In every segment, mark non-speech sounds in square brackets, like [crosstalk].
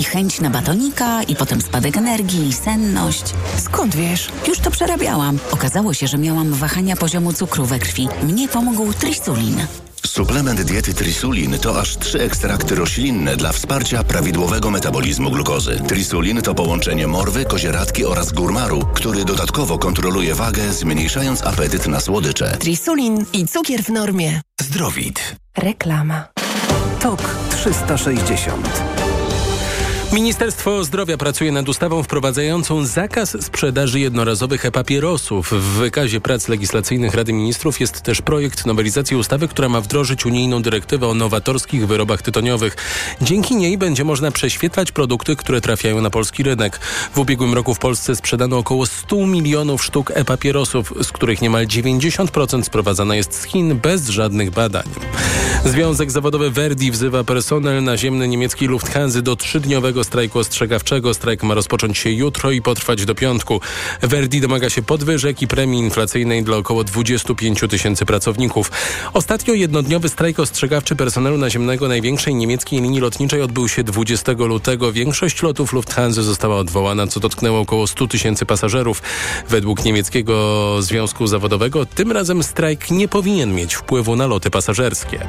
I chęć na batonika, i potem spadek energii, i senność. Skąd wiesz? Już to przerabiałam. Okazało się, że miałam wahania poziomu cukru we krwi. Mnie pomógł trisulin. Suplement diety Trisulin to aż trzy ekstrakty roślinne dla wsparcia prawidłowego metabolizmu glukozy. Trisulin to połączenie morwy, kozieradki oraz górmaru, który dodatkowo kontroluje wagę, zmniejszając apetyt na słodycze. Trisulin i cukier w normie. Zdrowit. Reklama. Tok 360. Ministerstwo Zdrowia pracuje nad ustawą wprowadzającą zakaz sprzedaży jednorazowych e-papierosów. W wykazie prac legislacyjnych Rady Ministrów jest też projekt nowelizacji ustawy, która ma wdrożyć unijną dyrektywę o nowatorskich wyrobach tytoniowych. Dzięki niej będzie można prześwietlać produkty, które trafiają na polski rynek. W ubiegłym roku w Polsce sprzedano około 100 milionów sztuk e-papierosów, z których niemal 90% sprowadzana jest z Chin bez żadnych badań. Związek zawodowy Verdi wzywa personel naziemny niemieckiej Lufthansa do trzydniowego strajku ostrzegawczego. Strajk ma rozpocząć się jutro i potrwać do piątku. Verdi domaga się podwyżek i premii inflacyjnej dla około 25 tysięcy pracowników. Ostatnio jednodniowy strajk ostrzegawczy personelu naziemnego największej niemieckiej linii lotniczej odbył się 20 lutego. Większość lotów Lufthansa została odwołana, co dotknęło około 100 tysięcy pasażerów. Według niemieckiego Związku Zawodowego tym razem strajk nie powinien mieć wpływu na loty pasażerskie.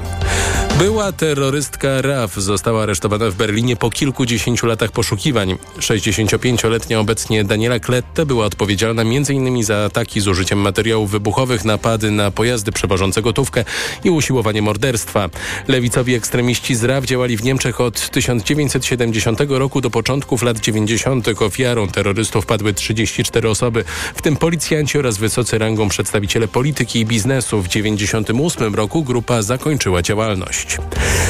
Była terrorystka RAF została aresztowana w Berlinie po kilkudziesięciu latach poszukiwań. 65-letnia obecnie Daniela Klette była odpowiedzialna m.in. za ataki z użyciem materiałów wybuchowych, napady na pojazdy przewożące gotówkę i usiłowanie morderstwa. Lewicowi ekstremiści z RAF działali w Niemczech od 1970 roku do początków lat 90. Ofiarą terrorystów padły 34 osoby, w tym policjanci oraz wysocy rangą przedstawiciele polityki i biznesu. W 1998 roku grupa zakończyła działalność.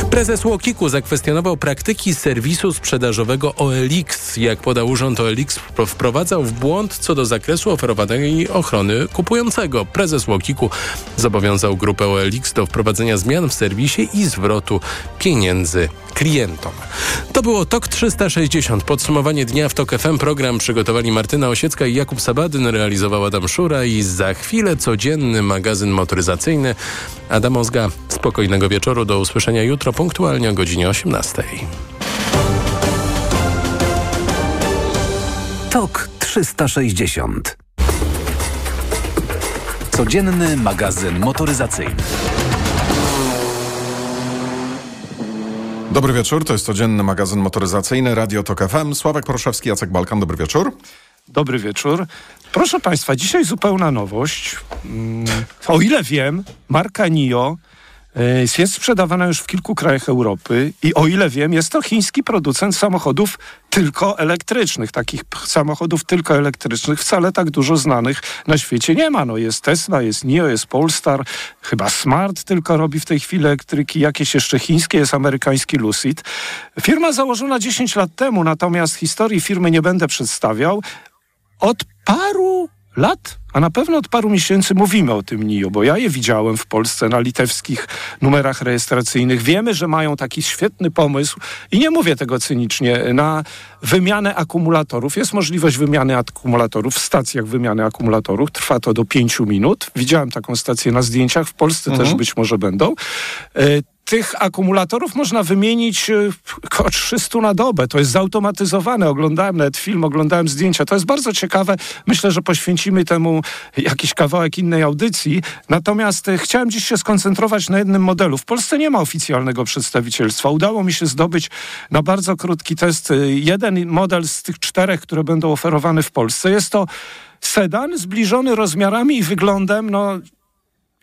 Prezes Łokiku zakwestionował praktyki serwisu sprzedażowego OLX. Jak podał urząd, OLX wprowadzał w błąd co do zakresu oferowanej ochrony kupującego. Prezes Łokiku zobowiązał grupę OLX do wprowadzenia zmian w serwisie i zwrotu pieniędzy klientom. To było TOK 360. Podsumowanie dnia w TOK FM. Program przygotowali Martyna Osiecka i Jakub Sabadyn, realizowała Adam Szura i za chwilę codzienny magazyn motoryzacyjny. Adam Ozga, spokojnego wieczoru. Do usłyszenia jutro punktualnie o godzinie 18. TOK 360. Codzienny magazyn motoryzacyjny. Dobry wieczór, to jest codzienny magazyn motoryzacyjny Radio Tok FM. Sławek Proszewski, Jacek Balkan, dobry wieczór. Dobry wieczór. Proszę Państwa, dzisiaj zupełna nowość. Mm, o ile wiem, marka NIO jest sprzedawana już w kilku krajach Europy i o ile wiem, jest to chiński producent samochodów tylko elektrycznych. Takich samochodów tylko elektrycznych wcale tak dużo znanych na świecie nie ma. No jest Tesla, jest NIO, jest Polestar, chyba Smart tylko robi w tej chwili elektryki, jakieś jeszcze chińskie, jest amerykański Lucid. Firma założona 10 lat temu, natomiast historii firmy nie będę przedstawiał. Od paru lat, a na pewno od paru miesięcy mówimy o tym NIO, bo ja je widziałem w Polsce na litewskich numerach rejestracyjnych. Wiemy, że mają taki świetny pomysł i nie mówię tego cynicznie, na wymianę akumulatorów. Jest możliwość wymiany akumulatorów w stacjach wymiany akumulatorów. Trwa to do pięciu minut. Widziałem taką stację na zdjęciach. W Polsce też być może będą. Tych akumulatorów można wymienić e, około 300 na dobę. To jest zautomatyzowane. Oglądałem nawet film, oglądałem zdjęcia. To jest bardzo ciekawe. Myślę, że poświęcimy temu jakiś kawałek innej audycji. Natomiast e, chciałem dziś się skoncentrować na jednym modelu. W Polsce nie ma oficjalnego przedstawicielstwa. Udało mi się zdobyć na bardzo krótki test e, jeden model z tych czterech, które będą oferowane w Polsce. Jest to sedan zbliżony rozmiarami i wyglądem, no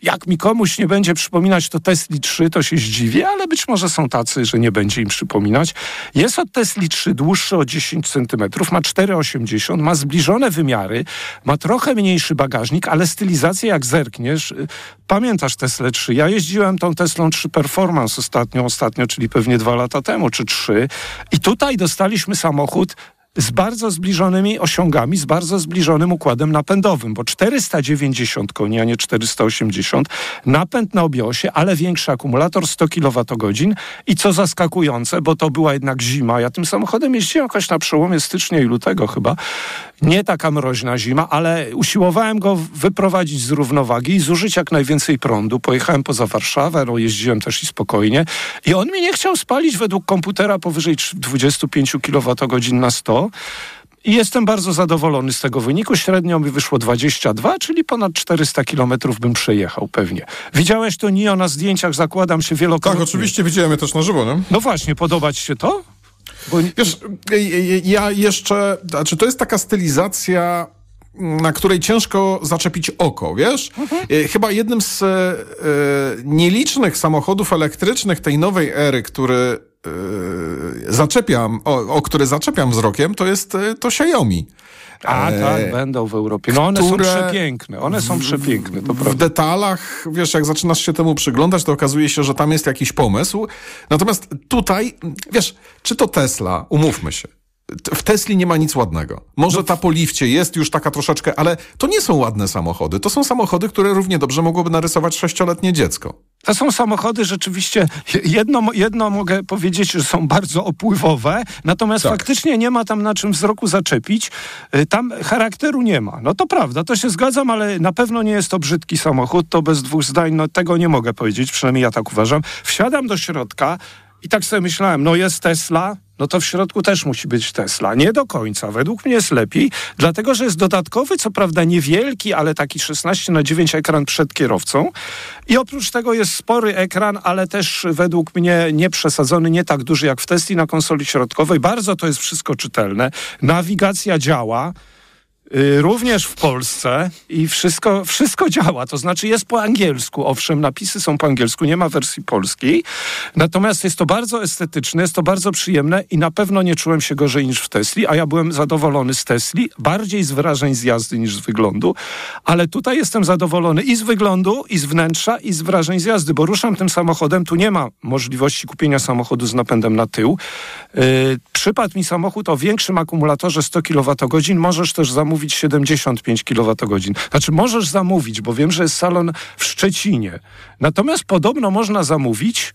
jak mi komuś nie będzie przypominać to Tesli 3, to się zdziwię, ale być może są tacy, że nie będzie im przypominać. Jest od Tesli 3 dłuższy o 10 cm, ma 4,80, ma zbliżone wymiary, ma trochę mniejszy bagażnik, ale stylizację jak zerkniesz, y, pamiętasz Tesla 3? Ja jeździłem tą Teslą 3 Performance ostatnio, ostatnio, czyli pewnie dwa lata temu, czy trzy. I tutaj dostaliśmy samochód z bardzo zbliżonymi osiągami, z bardzo zbliżonym układem napędowym, bo 490 koni, a nie 480, napęd na obiosie, ale większy akumulator 100 kWh i co zaskakujące, bo to była jednak zima, ja tym samochodem jeździłem jakoś na przełomie stycznia i lutego chyba, nie taka mroźna zima, ale usiłowałem go wyprowadzić z równowagi i zużyć jak najwięcej prądu. Pojechałem poza Warszawę, no jeździłem też i spokojnie. I on mi nie chciał spalić według komputera powyżej 25 kWh na 100 i jestem bardzo zadowolony z tego wyniku. Średnio mi wyszło 22, czyli ponad 400 kilometrów bym przejechał pewnie. Widziałeś to Nio na zdjęciach, zakładam się wielokrotnie. Tak, oczywiście widziałem je też na żywo, nie? No właśnie, podoba ci się to? Bo... Wiesz, ja jeszcze, znaczy to jest taka stylizacja na której ciężko zaczepić oko, wiesz? Mhm. Chyba jednym z e, nielicznych samochodów elektrycznych tej nowej ery, który e, zaczepiam, o, o które zaczepiam wzrokiem, to jest to Xiaomi. A tak, będą w Europie. No one są przepiękne, one są przepiękne, to prawda. W detalach, wiesz, jak zaczynasz się temu przyglądać, to okazuje się, że tam jest jakiś pomysł. Natomiast tutaj, wiesz, czy to Tesla, umówmy się, w Tesli nie ma nic ładnego. Może no. ta po lifcie jest już taka troszeczkę, ale to nie są ładne samochody. To są samochody, które równie dobrze mogłoby narysować sześcioletnie dziecko. To są samochody rzeczywiście, jedno, jedno mogę powiedzieć, że są bardzo opływowe, natomiast tak. faktycznie nie ma tam na czym wzroku zaczepić. Y, tam charakteru nie ma. No to prawda, to się zgadzam, ale na pewno nie jest to brzydki samochód, to bez dwóch zdań, no tego nie mogę powiedzieć, przynajmniej ja tak uważam. Wsiadam do środka i tak sobie myślałem, no jest Tesla, no to w środku też musi być Tesla. Nie do końca. Według mnie jest lepiej, dlatego że jest dodatkowy, co prawda niewielki, ale taki 16 na 9 ekran przed kierowcą. I oprócz tego jest spory ekran, ale też według mnie nie przesadzony, nie tak duży jak w Tesli na konsoli środkowej. Bardzo to jest wszystko czytelne. Nawigacja działa. Y, również w Polsce i wszystko, wszystko działa. To znaczy jest po angielsku, owszem, napisy są po angielsku, nie ma wersji polskiej. Natomiast jest to bardzo estetyczne, jest to bardzo przyjemne i na pewno nie czułem się gorzej niż w Tesli, a ja byłem zadowolony z Tesli, bardziej z wrażeń z jazdy niż z wyglądu, ale tutaj jestem zadowolony i z wyglądu, i z wnętrza, i z wrażeń z jazdy, bo ruszam tym samochodem, tu nie ma możliwości kupienia samochodu z napędem na tył. Yy, przypadł mi samochód o większym akumulatorze 100 kWh, możesz też zamówić zamówić 75 kWh. Znaczy możesz zamówić, bo wiem, że jest salon w Szczecinie. Natomiast podobno można zamówić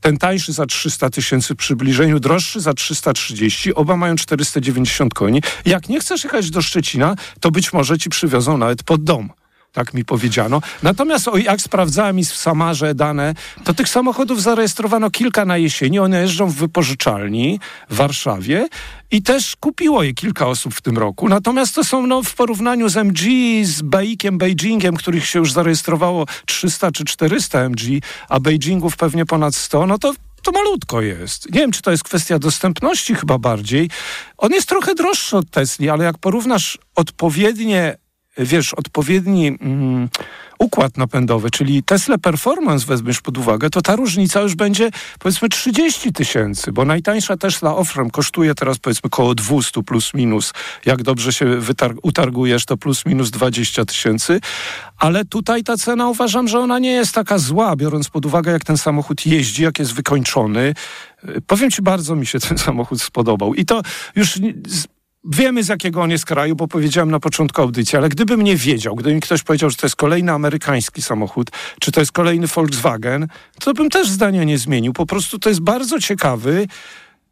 ten tańszy za 300 tysięcy przybliżeniu, droższy za 330, oba mają 490 koni. Jak nie chcesz jechać do Szczecina, to być może ci przywiozą nawet pod dom tak mi powiedziano. Natomiast o, jak sprawdzałem i w Samarze dane, to tych samochodów zarejestrowano kilka na jesieni. One jeżdżą w wypożyczalni w Warszawie i też kupiło je kilka osób w tym roku. Natomiast to są no, w porównaniu z MG, z Baikiem, Beijingiem, których się już zarejestrowało 300 czy 400 MG, a Beijingów pewnie ponad 100, no to to malutko jest. Nie wiem, czy to jest kwestia dostępności chyba bardziej. On jest trochę droższy od Tesli, ale jak porównasz odpowiednie wiesz, odpowiedni mm, układ napędowy, czyli Tesla Performance weźmiesz pod uwagę, to ta różnica już będzie powiedzmy 30 tysięcy, bo najtańsza Tesla Offram kosztuje teraz powiedzmy około 200 plus minus. Jak dobrze się utargujesz, to plus minus 20 tysięcy. Ale tutaj ta cena uważam, że ona nie jest taka zła, biorąc pod uwagę, jak ten samochód jeździ, jak jest wykończony. Powiem ci, bardzo mi się ten samochód spodobał. I to już Wiemy z jakiego on jest kraju, bo powiedziałem na początku audycji, ale gdybym nie wiedział, gdyby mi ktoś powiedział, że to jest kolejny amerykański samochód, czy to jest kolejny Volkswagen, to bym też zdania nie zmienił. Po prostu to jest bardzo ciekawy,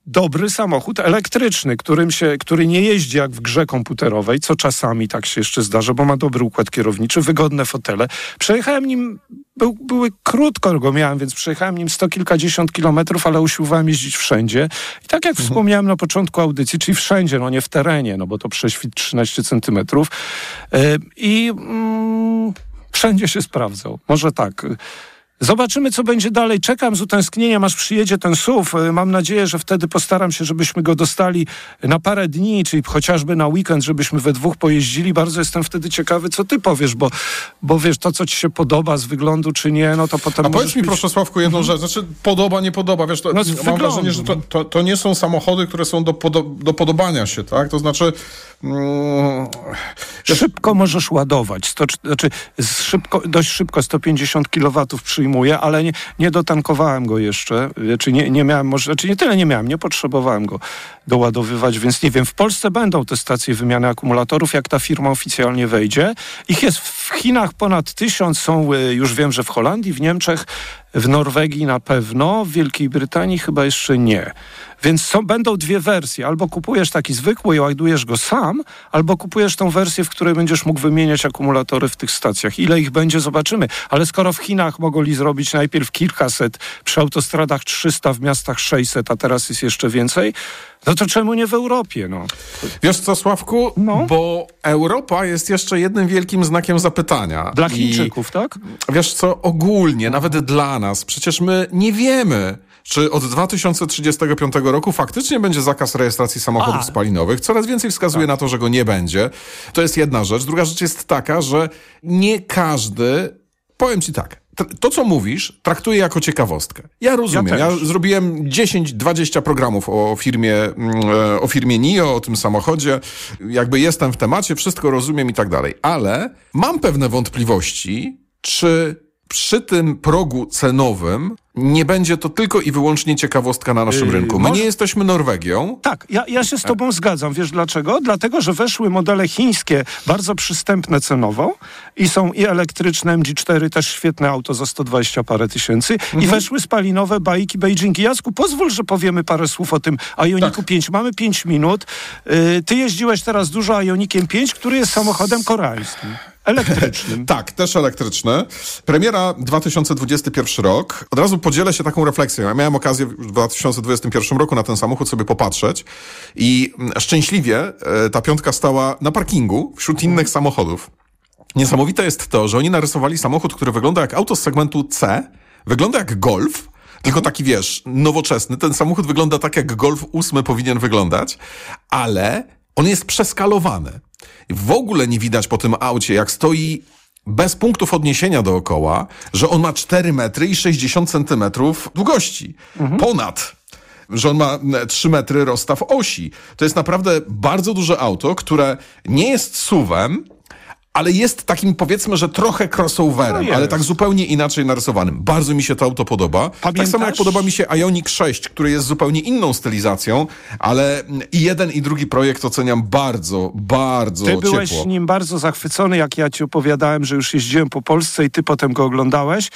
dobry samochód elektryczny, którym się, który nie jeździ jak w grze komputerowej, co czasami tak się jeszcze zdarza, bo ma dobry układ kierowniczy, wygodne fotele. Przejechałem nim, był, były krótko go miałem, więc przejechałem nim sto kilkadziesiąt kilometrów, ale usiłowałem jeździć wszędzie. I tak jak mhm. wspomniałem na początku audycji, czyli wszędzie, no nie w terenie, no bo to prześwit 13 centymetrów. Yy, I mm, wszędzie się sprawdzał. Może tak. Zobaczymy, co będzie dalej. Czekam z utęsknieniem, aż przyjedzie ten SUV. E, mam nadzieję, że wtedy postaram się, żebyśmy go dostali na parę dni, czyli chociażby na weekend, żebyśmy we dwóch pojeździli. Bardzo jestem wtedy ciekawy, co ty powiesz, bo, bo wiesz, to, co ci się podoba z wyglądu, czy nie, no to potem... A powiedz mi, proszę Sławku, jedną mhm. rzecz. Znaczy, podoba, nie podoba. Wiesz, to, no, mam wrażenie, że to, to, to, nie są samochody, które są do, podo do podobania się, tak? To znaczy... Mm, szybko możesz ładować. Sto, znaczy, szybko, dość szybko 150 kW przyjmuję, ale nie, nie dotankowałem go jeszcze, czy nie, nie miałem, może, czy nie tyle nie miałem, nie potrzebowałem go doładowywać, więc nie wiem, w Polsce będą te stacje wymiany akumulatorów, jak ta firma oficjalnie wejdzie. Ich jest w Chinach ponad tysiąc, są y, już wiem, że w Holandii, w Niemczech, w Norwegii na pewno, w Wielkiej Brytanii chyba jeszcze nie. Więc są, będą dwie wersje. Albo kupujesz taki zwykły i ładujesz go sam, albo kupujesz tą wersję, w której będziesz mógł wymieniać akumulatory w tych stacjach. Ile ich będzie, zobaczymy. Ale skoro w Chinach mogli zrobić najpierw kilkaset, przy autostradach 300, w miastach 600, a teraz jest jeszcze więcej, no to czemu nie w Europie? No? Wiesz co, Sławku? No. Bo Europa jest jeszcze jednym wielkim znakiem zapytania. Dla I Chińczyków, tak? Wiesz co, ogólnie, nawet dla nas, przecież my nie wiemy, czy od 2035 roku faktycznie będzie zakaz rejestracji samochodów A. spalinowych. Coraz więcej wskazuje na to, że go nie będzie. To jest jedna rzecz. Druga rzecz jest taka, że nie każdy, powiem ci tak, to, co mówisz, traktuję jako ciekawostkę. Ja rozumiem. Ja Ja, zrobiłem 10-20 programów o firmie, mm, e, o firmie NIO, o tym samochodzie. Jakby jestem w temacie, wszystko rozumiem i tak dalej. Ale mam pewne wątpliwości, czy przy tym progu cenowym nie będzie to tylko i wyłącznie ciekawostka na naszym Yy, rynku. My może- nie jesteśmy Norwegią. Tak, ja, ja się z tobą zgadzam. Wiesz dlaczego? Dlatego, że weszły modele chińskie, bardzo przystępne cenowo i są i elektryczne MG4, też świetne auto za 120 parę tysięcy i weszły spalinowe bajki Beijingi. Jasku, pozwól, że powiemy parę słów o tym Ioniku 5. Mamy 5 minut. Yy, ty jeździłeś teraz dużo Ionikiem 5, który jest samochodem koreańskim. Elektrycznym. [laughs] Tak, też elektryczny. Premiera 2021 rok. Od razu podzielę się taką refleksją. Ja miałem okazję w 2021 roku na ten samochód sobie popatrzeć i mm, szczęśliwie e, ta piątka stała na parkingu wśród innych samochodów. Niesamowite jest to, że oni narysowali samochód, który wygląda jak auto z segmentu C, wygląda jak Golf, tylko taki, wiesz, nowoczesny. Ten samochód wygląda tak, jak Golf 8 powinien wyglądać, ale on jest przeskalowany. W ogóle nie widać po tym aucie, jak stoi bez punktów odniesienia dookoła, że on ma 4 metry i 60 centymetrów długości. Ponad że on ma mm, 3 metry rozstaw osi. To jest naprawdę bardzo duże auto, które nie jest suwem, ale jest takim powiedzmy, że trochę crossoverem, No ale tak zupełnie inaczej narysowanym. Bardzo mi się to auto podoba. Tak Pamiętasz? samo jak podoba mi się Ioniq 6, który jest zupełnie inną stylizacją, ale i jeden i drugi projekt oceniam bardzo, bardzo Ty byłeś ciepło. nim bardzo zachwycony, jak ja ci opowiadałem, że już jeździłem po Polsce i ty potem go oglądałeś.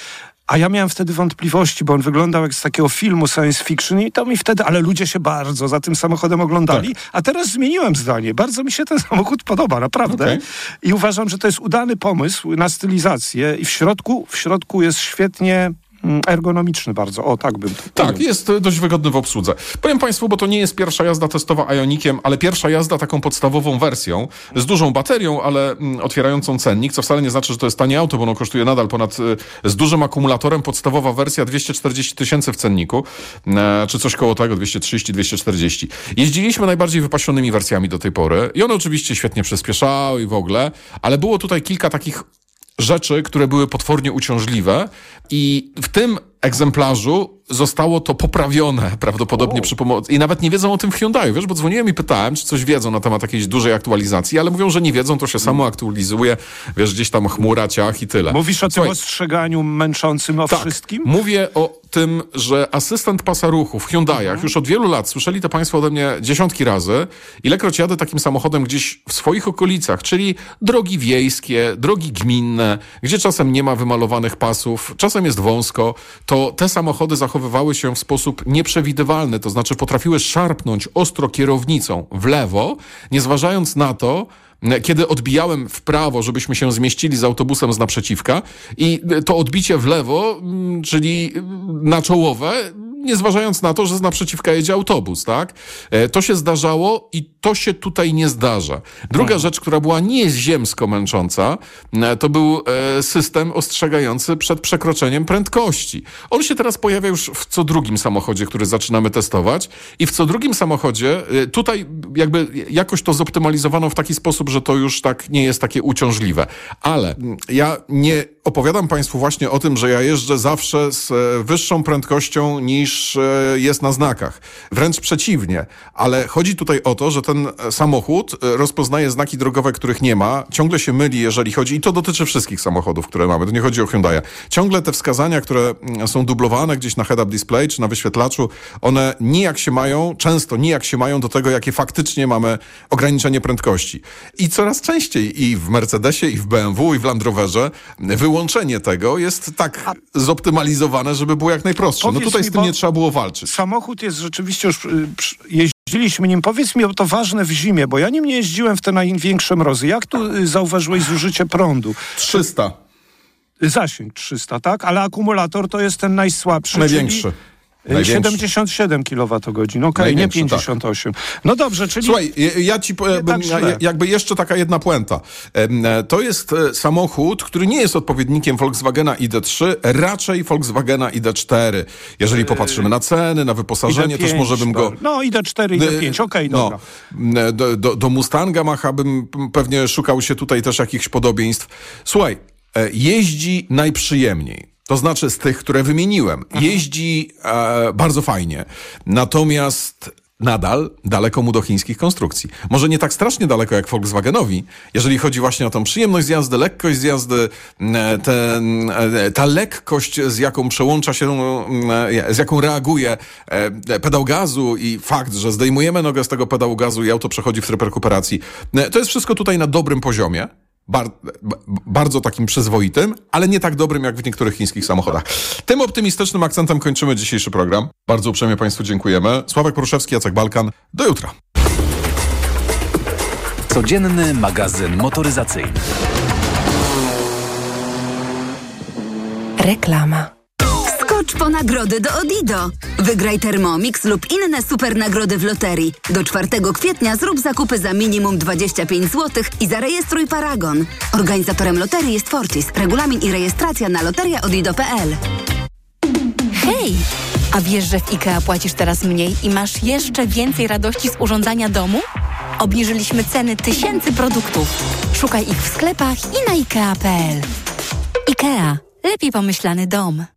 A ja miałem wtedy wątpliwości, bo on wyglądał jak z takiego filmu science fiction i to mi wtedy, ale ludzie się bardzo za tym samochodem oglądali. Tak. A teraz zmieniłem zdanie. Bardzo mi się ten [laughs] samochód podoba, naprawdę. Okej. I uważam, że to jest udany pomysł na stylizację i w środku, w środku jest świetnie ergonomiczny bardzo. O, tak bym Tak, jest e, dość wygodny w obsłudze. Powiem Państwu, bo to nie jest pierwsza jazda testowa Ionikiem, ale pierwsza jazda taką podstawową wersją, z dużą baterią, ale mm, otwierającą cennik, co wcale nie znaczy, że to jest tanie auto, bo ono kosztuje nadal ponad, e, z dużym akumulatorem, podstawowa wersja 240 tysięcy w cenniku, e, czy coś koło tego, 230-240. Jeździliśmy najbardziej wypasionymi wersjami do tej pory i one oczywiście świetnie przyspieszały i w ogóle, ale było tutaj kilka takich rzeczy, które były potwornie uciążliwe i w tym egzemplarzu zostało to poprawione prawdopodobnie przy pomocy. I nawet nie wiedzą o tym w Hyundai, wiesz, bo dzwoniłem i pytałem, czy coś wiedzą na temat jakiejś dużej aktualizacji, ale mówią, że nie wiedzą, to się samo aktualizuje, wiesz, gdzieś tam chmura, ciach i tyle. Mówisz o tym Słuchaj, ostrzeganiu męczącym o tak, wszystkim? Mówię o tym, że asystent pasa ruchu w Hyundai'ach już od wielu lat, słyszeli to Państwo ode mnie dziesiątki razy, ilekroć jadę takim samochodem gdzieś w swoich okolicach, czyli drogi wiejskie, drogi gminne, gdzie czasem nie ma wymalowanych pasów, czasem jest wąsko, to te samochody zachowywały się w sposób nieprzewidywalny, to znaczy potrafiły szarpnąć ostro kierownicą w lewo, nie zważając na to, kiedy odbijałem w prawo, żebyśmy się zmieścili z autobusem z naprzeciwka i to odbicie w lewo, mm, czyli na czołowe, nie zważając na to, że z naprzeciwka jedzie autobus, tak? E, To się zdarzało i to się tutaj nie zdarza. Druga rzecz, która była nieziemsko męcząca, e, to był e, system ostrzegający przed przekroczeniem prędkości. On się teraz pojawia już w co drugim samochodzie, który zaczynamy testować i w co drugim samochodzie, tutaj jakby jakoś to zoptymalizowano w taki sposób, że to już tak nie jest takie uciążliwe. Ale ja nie opowiadam Państwu właśnie o tym, że ja jeżdżę zawsze z wyższą prędkością niż e, jest na znakach. Wręcz przeciwnie. Ale chodzi tutaj o to, że ten e, samochód e, rozpoznaje znaki drogowe, których nie ma, ciągle się myli, jeżeli chodzi, i to dotyczy wszystkich samochodów, które mamy, to nie chodzi o Hyundai. Ciągle te wskazania, które mm, są dublowane gdzieś na head-up display czy na wyświetlaczu, one nijak się mają, często nijak się mają do tego, jakie faktycznie mamy ograniczenie prędkości. I coraz częściej i w Mercedesie, i w BMW, i w Land Roverze wyłączenie tego jest tak zoptymalizowane, żeby było jak najprostsze. No tutaj z tym nie trzeba było walczyć. Samochód jest rzeczywiście już... y, Jeździliśmy nim. Powiedz mi, bo to ważne w zimie, bo ja nim nie jeździłem w te największe mrozy. Jak tu y, zauważyłeś zużycie prądu? 300. Zasięg 300, tak? Ale akumulator to jest ten najsłabszy. Największy. Czyli y, Największy. 77 kWh. Okej, nie Największy, tak. 58. No dobrze, czyli... Słuchaj, ja- ci powiem, tak jakby jeszcze taka jedna puenta. E, To jest e, samochód, który nie jest odpowiednikiem Volkswagena ID3, raczej Volkswagena ID4. Jeżeli popatrzymy na ceny, na wyposażenie, też ID5, może bym go... No, ID4, ID5, okej, no, dobra. m, do, do, do Mustanga Macha bym pewnie szukał się tutaj też jakichś podobieństw. Słuchaj, e, jeździ najprzyjemniej. To znaczy z tych, które wymieniłem. Jeździ e, bardzo fajnie. Natomiast nadal daleko mu do chińskich konstrukcji. Może nie tak strasznie daleko jak Volkswagenowi, jeżeli chodzi właśnie o tą przyjemność z jazdy, lekkość z jazdy, e, ten, e, ta lekkość, z jaką przełącza się, e, z jaką reaguje e, pedał gazu i fakt, że zdejmujemy nogę z tego pedału gazu i auto przechodzi w tryb rekuperacji. E, To jest wszystko tutaj na dobrym poziomie. Bar, b- bardzo takim przyzwoitym, ale nie tak dobrym jak w niektórych chińskich samochodach. Tym optymistycznym akcentem kończymy dzisiejszy program. Bardzo uprzejmie Państwu dziękujemy. Sławek Poruszewski, Jacek Balkan. Do jutra. Codzienny magazyn motoryzacyjny. Reklama. Skocz po nagrody do Odido. Wygraj Thermomix lub inne super nagrody w loterii. Do 4 kwietnia zrób zakupy za minimum 25 zł i zarejestruj Paragon. Organizatorem loterii jest Fortis. Regulamin i rejestracja na loteriaodido.pl. Hej! A wiesz, że w IKEA płacisz teraz mniej i masz jeszcze więcej radości z urządzania domu? Obniżyliśmy ceny tysięcy produktów. Szukaj ich w sklepach i na IKEA.pl. IKEA. Lepiej pomyślany dom.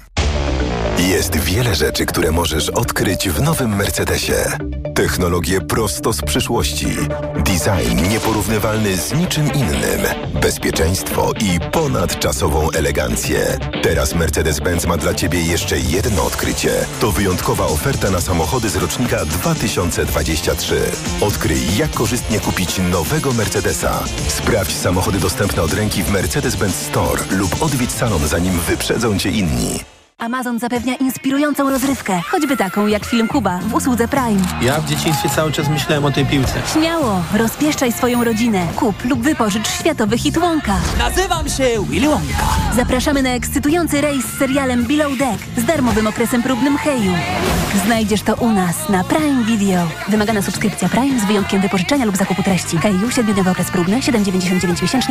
Thank you. Jest wiele rzeczy, które możesz odkryć w nowym Mercedesie. Technologie prosto z przyszłości. Design nieporównywalny z niczym innym. Bezpieczeństwo i ponadczasową elegancję. Teraz Mercedes-Benz ma dla Ciebie jeszcze jedno odkrycie. To wyjątkowa oferta na samochody z rocznika 2023. Odkryj, jak korzystnie kupić nowego Mercedesa. Sprawdź samochody dostępne od ręki w Mercedes-Benz Store lub odwiedź salon, zanim wyprzedzą Cię inni. Amazon zapewnia inspirującą rozrywkę, choćby taką jak film Kuba w usłudze Prime. Ja w dzieciństwie cały czas myślałem o tej piłce. Śmiało, rozpieszczaj swoją rodzinę. Kup lub wypożycz światowy hit Wonka. Nazywam się Willy Wonka. Zapraszamy na ekscytujący rejs z serialem Below Deck z darmowym okresem próbnym Heju. Znajdziesz to u nas na Prime Video. Wymagana subskrypcja Prime z wyjątkiem wypożyczenia lub zakupu treści. Heju, 7-dniowy okres próbny, 7,99 miesięczny